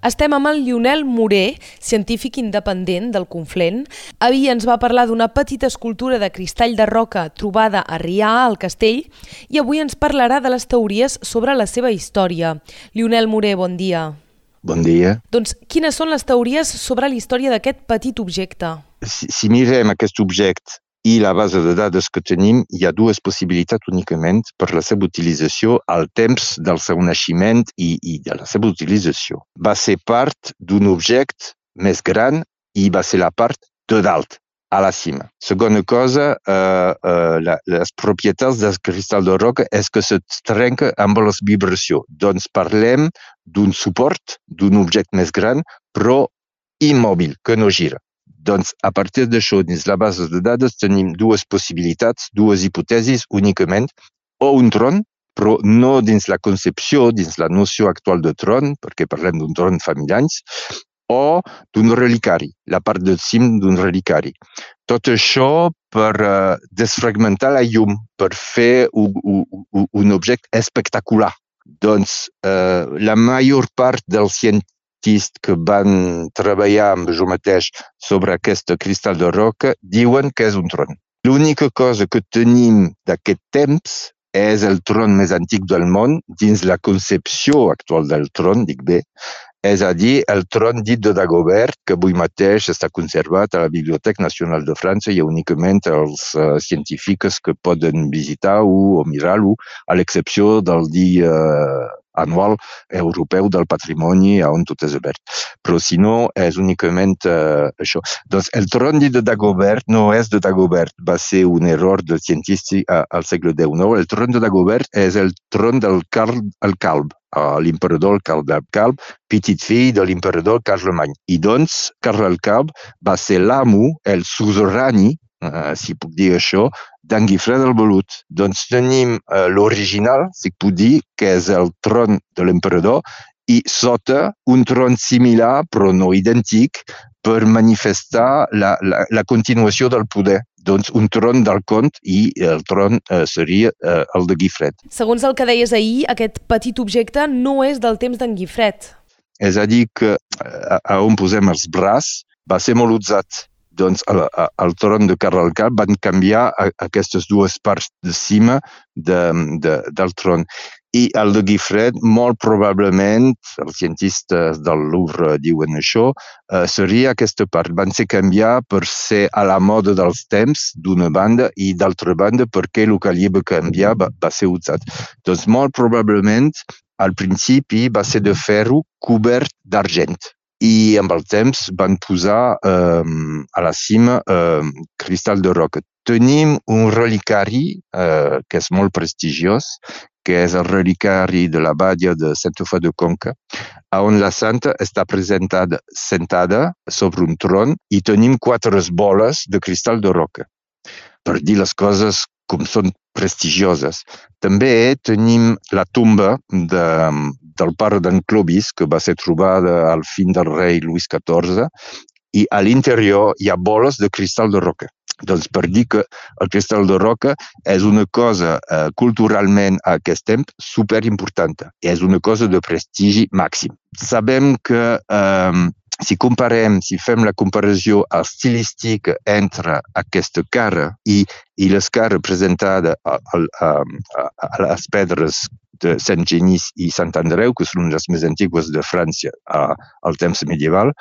Estem amb el Lionel Moré, científic independent del Conflent. Ahir ens va parlar d'una petita escultura de cristall de roca trobada a Rià, al castell, i avui ens parlarà de les teories sobre la seva història. Lionel Moré, bon dia. Bon dia. Doncs quines són les teories sobre la història d'aquest petit objecte? Si, si mirem aquest objecte i la base de dades que tenim, hi ha dues possibilitats únicament per la seva utilització al temps del seu naixement i, i de la seva utilització. Va ser part d'un objecte més gran i va ser la part de dalt, a la cima. Segona cosa, eh, eh, la, les propietats del cristall de roca és que se trenca amb les vibracions. Doncs parlem d'un suport, d'un objecte més gran, però immòbil, que no gira. Doncs, a partir d'això, dins la base de dades, tenim dues possibilitats, dues hipòtesis únicament, o un tron, però no dins la concepció, dins la noció actual de tron, perquè parlem d'un tron fa mil anys, o d'un relicari, la part del cim d'un relicari. Tot això per uh, desfragmentar la llum, per fer un, un, un objecte espectacular. Doncs uh, la major part dels científics artistes que van treballar amb jo mateix sobre aquest cristall de roca diuen que és un tron. L'única cosa que tenim d'aquest temps és el tron més antic del món dins la concepció actual del tron, dic bé, és a dir, el tron dit de Dagobert, que avui mateix està conservat a la Biblioteca Nacional de França i únicament els uh, científics que poden visitar-ho o mirar-ho, a l'excepció del dia anual europeu del patrimoni on tot és obert. Però si no, és únicament uh, això. Doncs el tron de Dagobert no és de Dagobert, va ser un error del científic uh, al segle XIX. El tron de Dagobert és el tron del Carl el Calb, uh, l'emperador Carl el Calb, petit fill de l'emperador Carlemany. I doncs, Carl el Calb va ser l'amo, el suzerani, uh, si puc dir això, d'en Guifré del Belut. Doncs tenim uh, l'original, si puc dir, que és el tron de l'emperador, i sota un tron similar, però no idèntic, per manifestar la, la, la continuació del poder. Doncs un tron del cont i el tron eh, seria eh, el de Guifred. Segons el que deies ahir, aquest petit objecte no és del temps d'en Guifred. És a dir, que a, a on posem els braç va ser molt usat doncs al, al tron de Carl Cap van canviar aquestes dues parts de cima de, de, del tron. I el de Guifred, molt probablement, els cientistes del Louvre diuen això, eh, seria aquesta part. Van ser canviar per ser a la moda dels temps, d'una banda, i d'altra banda perquè el que va canviar va, va ser usat. Doncs molt probablement, al principi, va ser de ferro cobert d'argent i amb el temps van posar eh, a la cima eh, cristall de roca. Tenim un relicari eh, que és molt prestigiós, que és el relicari de la badia de Santa Fe de Conca, on la santa està presentada sentada sobre un tron i tenim quatre boles de cristall de roca. Per dir les coses com són prestigioses. També tenim la tomba de, del pare d'en Clovis, que va ser trobada al fin del rei Lluís XIV, i a l'interior hi ha boles de cristall de roca. Doncs per dir que el cristall de roca és una cosa eh, culturalment a aquest temps super important. És una cosa de prestigi màxim. Sabem que eh, si comparem, si fem la comparació estilística entre aquesta cara i, i l'escara presentada a, a, a, a les pedres de Sant Genís i Sant Andreu, que són les més antigues de França a, al temps medieval,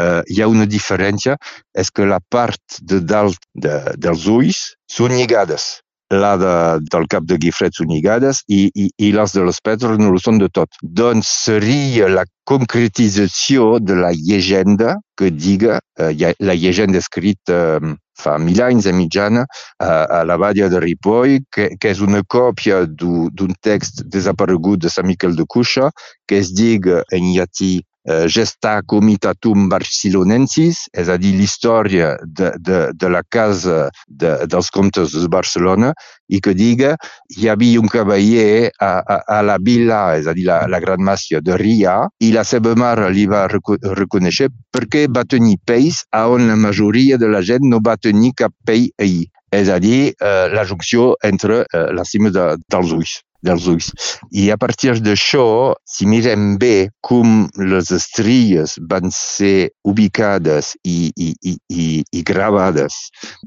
eh, hi ha una diferència, és que la part de dalt de, dels ulls són lligades. La de, del cap de Guifret són lligades i, i, i les de les pedres no ho són de tot. Doncs seria la concretització de la llegenda que diga, eh, la llegenda escrita eh, fa mil anys a la Badia de Ripoll, que, que és una còpia d'un text desaparegut de Sant Miquel de Cuixa, que es diga en llatí eh, Gesta Comitatum Barcelonensis, és a dir, l'història de, de, de la casa de, dels comtes de Barcelona, i que diga hi havia un cavaller a, a, a la vila, és a dir, la, la gran màcia de Ria, i la seva mare li va reconèixer perquè va tenir pells on la majoria de la gent no va tenir cap pell ahir. És a dir, eh, la junció entre eh, la cima de, dels ulls. Dels ulls. I a partir d'això, si mirem bé com les estrelles van ser ubicades i, i, i, i, i gravades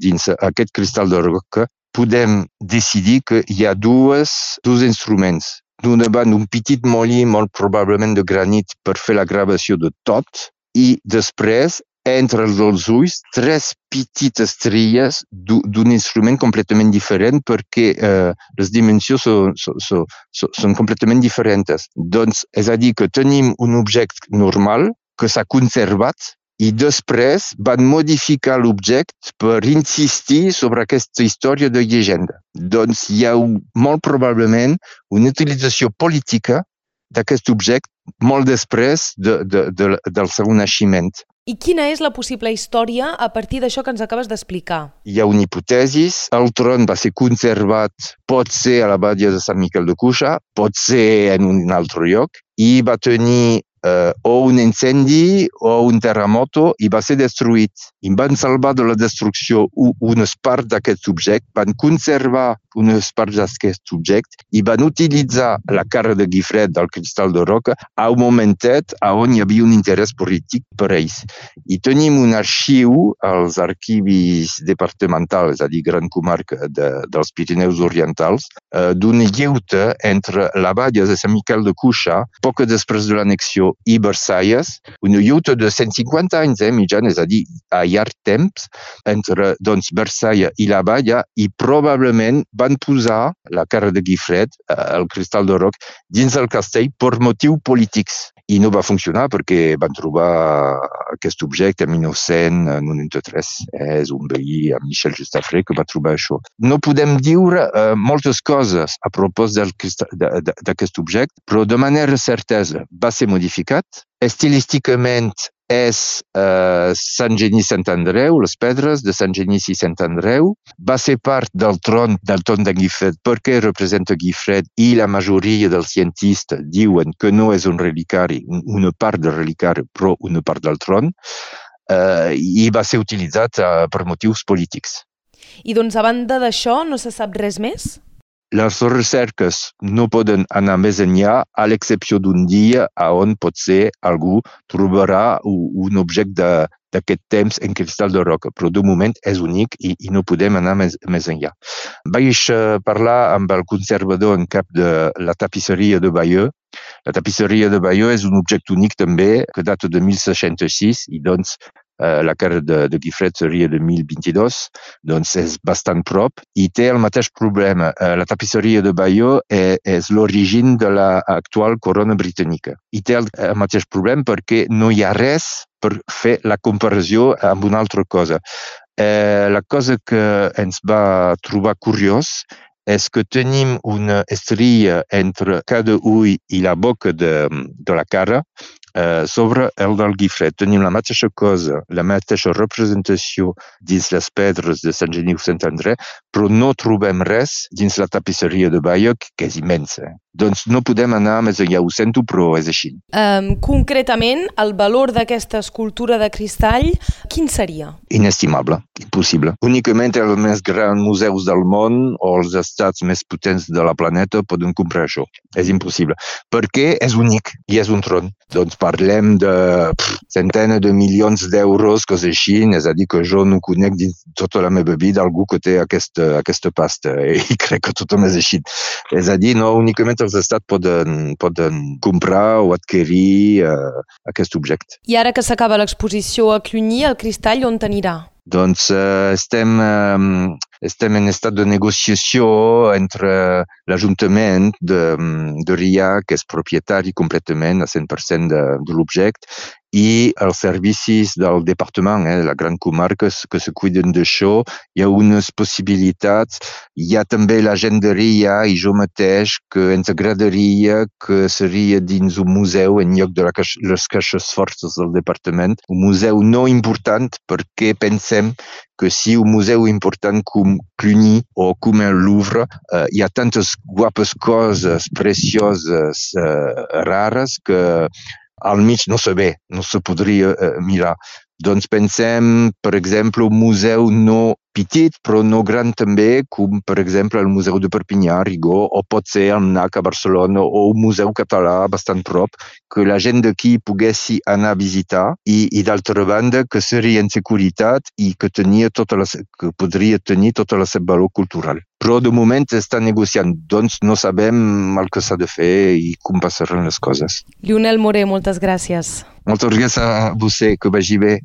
dins aquest cristal de roca, podem decidir que hi ha dues, dos instruments. D'una banda, un petit molí, molt probablement de granit, per fer la gravació de tot, i després entre els ulls tres petites estrelles d'un instrument completament diferent perquè eh, les dimensions són, són, són completament diferents. Doncs, és a dir, que tenim un objecte normal que s'ha conservat i després van modificar l'objecte per insistir sobre aquesta història de llegenda. Doncs hi ha molt probablement una utilització política d'aquest objecte molt després de, de, de, del seu naixement. I quina és la possible història a partir d'això que ens acabes d'explicar? Hi ha una hipòtesi, el tron va ser conservat, pot ser a la badia de Sant Miquel de Cuixa, pot ser en un altre lloc, i va tenir eh, o un incendi o un terremoto i va ser destruït. I van salvar de la destrucció unes parts d'aquest objecte, van conservar unes parts d'aquest objecte i van utilitzar la cara de Guifred del cristal de roca a un momentet on hi havia un interès polític per ells. I tenim un arxiu als arxivis departamentals, és a dir, Gran Comarca de, dels Pirineus Orientals, eh, d'una lliuta entre la balla de Sant Miquel de Cuixa, poc després de l'anexió i Versalles, una lluita de 150 anys, eh, mitjan, és a dir, a llarg temps, entre doncs, Versalles i la Valla, i probablement van posar la cara de Guifred, eh, el cristal de roc, dins el castell per motius polítics. I no va funcionar perquè van trobar aquest objecte en 1993. Eh, és un veí, en Michel Justafré, que va trobar això. No podem dir eh, moltes coses a propòs d'aquest objecte, però de manera certesa va ser modificat. Estilísticament és eh, Sant Genís Sant Andreu, les pedres de Sant Genís i Sant Andreu. Va ser part del tron del tron de Guifred perquè representa Guifred i la majoria dels cientistes diuen que no és un relicari, una part del relicari, però una part del tron, eh, i va ser utilitzat eh, per motius polítics. I doncs, a banda d'això, no se sap res més? Les recerques no poden anar més enllà, a l'excepció d'un dia on potser algú trobarà un objecte d'aquest temps en cristal de roca, però de moment és únic i, i no podem anar més, més enllà. Vaig parlar amb el conservador en cap de la tapisseria de Bayeux. La tapisseria de Bayeux és un objecte únic també que data de 1606 i doncs Eh, la cara de, de de 1022, doncs és bastant prop i té el mateix problema. Eh, la tapisseria de Bayeux és l'origen de l'actual corona britànica i té el, el mateix problema perquè no hi ha res per fer la comparació amb una altra cosa. Eh, la cosa que ens va trobar curiós és que tenim una estrella entre cada ull i la boca de, de la cara Eh, sobre el del Guifred tenim la mateixa cosa, la mateixa representació dins les pedres de Sant Geniu Sant André, però no trobem res dins la tapisseria de Bayeux, que és immensa. Doncs no podem anar més enllà, ho sento, però és així. Um, concretament, el valor d'aquesta escultura de cristall, quin seria? Inestimable, impossible. Únicament els més grans museus del món o els estats més potents de la planeta poden comprar això. És impossible. Perquè és únic i és un tron. Doncs parlem de pff, centenes de milions d'euros, coses així, és a dir, que jo no conec dins tota la meva vida algú que té aquesta, aquesta pasta i crec que tothom és així. És a dir, no únicament els estats poden, poden comprar o adquirir uh, aquest objecte. I ara que s'acaba l'exposició a Cluny, el cristall on t'anirà? Doncs uh, estem, um, estem en estat de negociació entre l'Ajuntament de, de Ria, que és propietari completament a 100% de, de i els servicis del departament, eh, la gran comarca, que se cuiden d'això. Hi ha unes possibilitats. Hi ha també la genderia i jo mateix que ens agradaria que seria dins un museu en lloc de la caixa, les caixes fortes del departament. Un museu no important perquè pensem que si un museu important com Cluny o com el Louvre eh, hi ha tantes guapes coses precioses, eh, rares, que al mig no se ve, no se podria eh, mirar. Doncs pensem, per exemple, un museu no petit, però no gran també, com per exemple el Museu de Perpinyà, Rigó, o pot ser el MNAC a Barcelona, o un museu català bastant prop, que la gent d'aquí poguessi anar a visitar i, i d'altra banda que seria en seguretat i que, tenia tota la, que podria tenir tota la seva valor cultural. Però de moment està negociant, doncs no sabem el que s'ha de fer i com passaran les coses. Lionel Moré, moltes gràcies. Moltes gràcies a vostè, que vagi bé.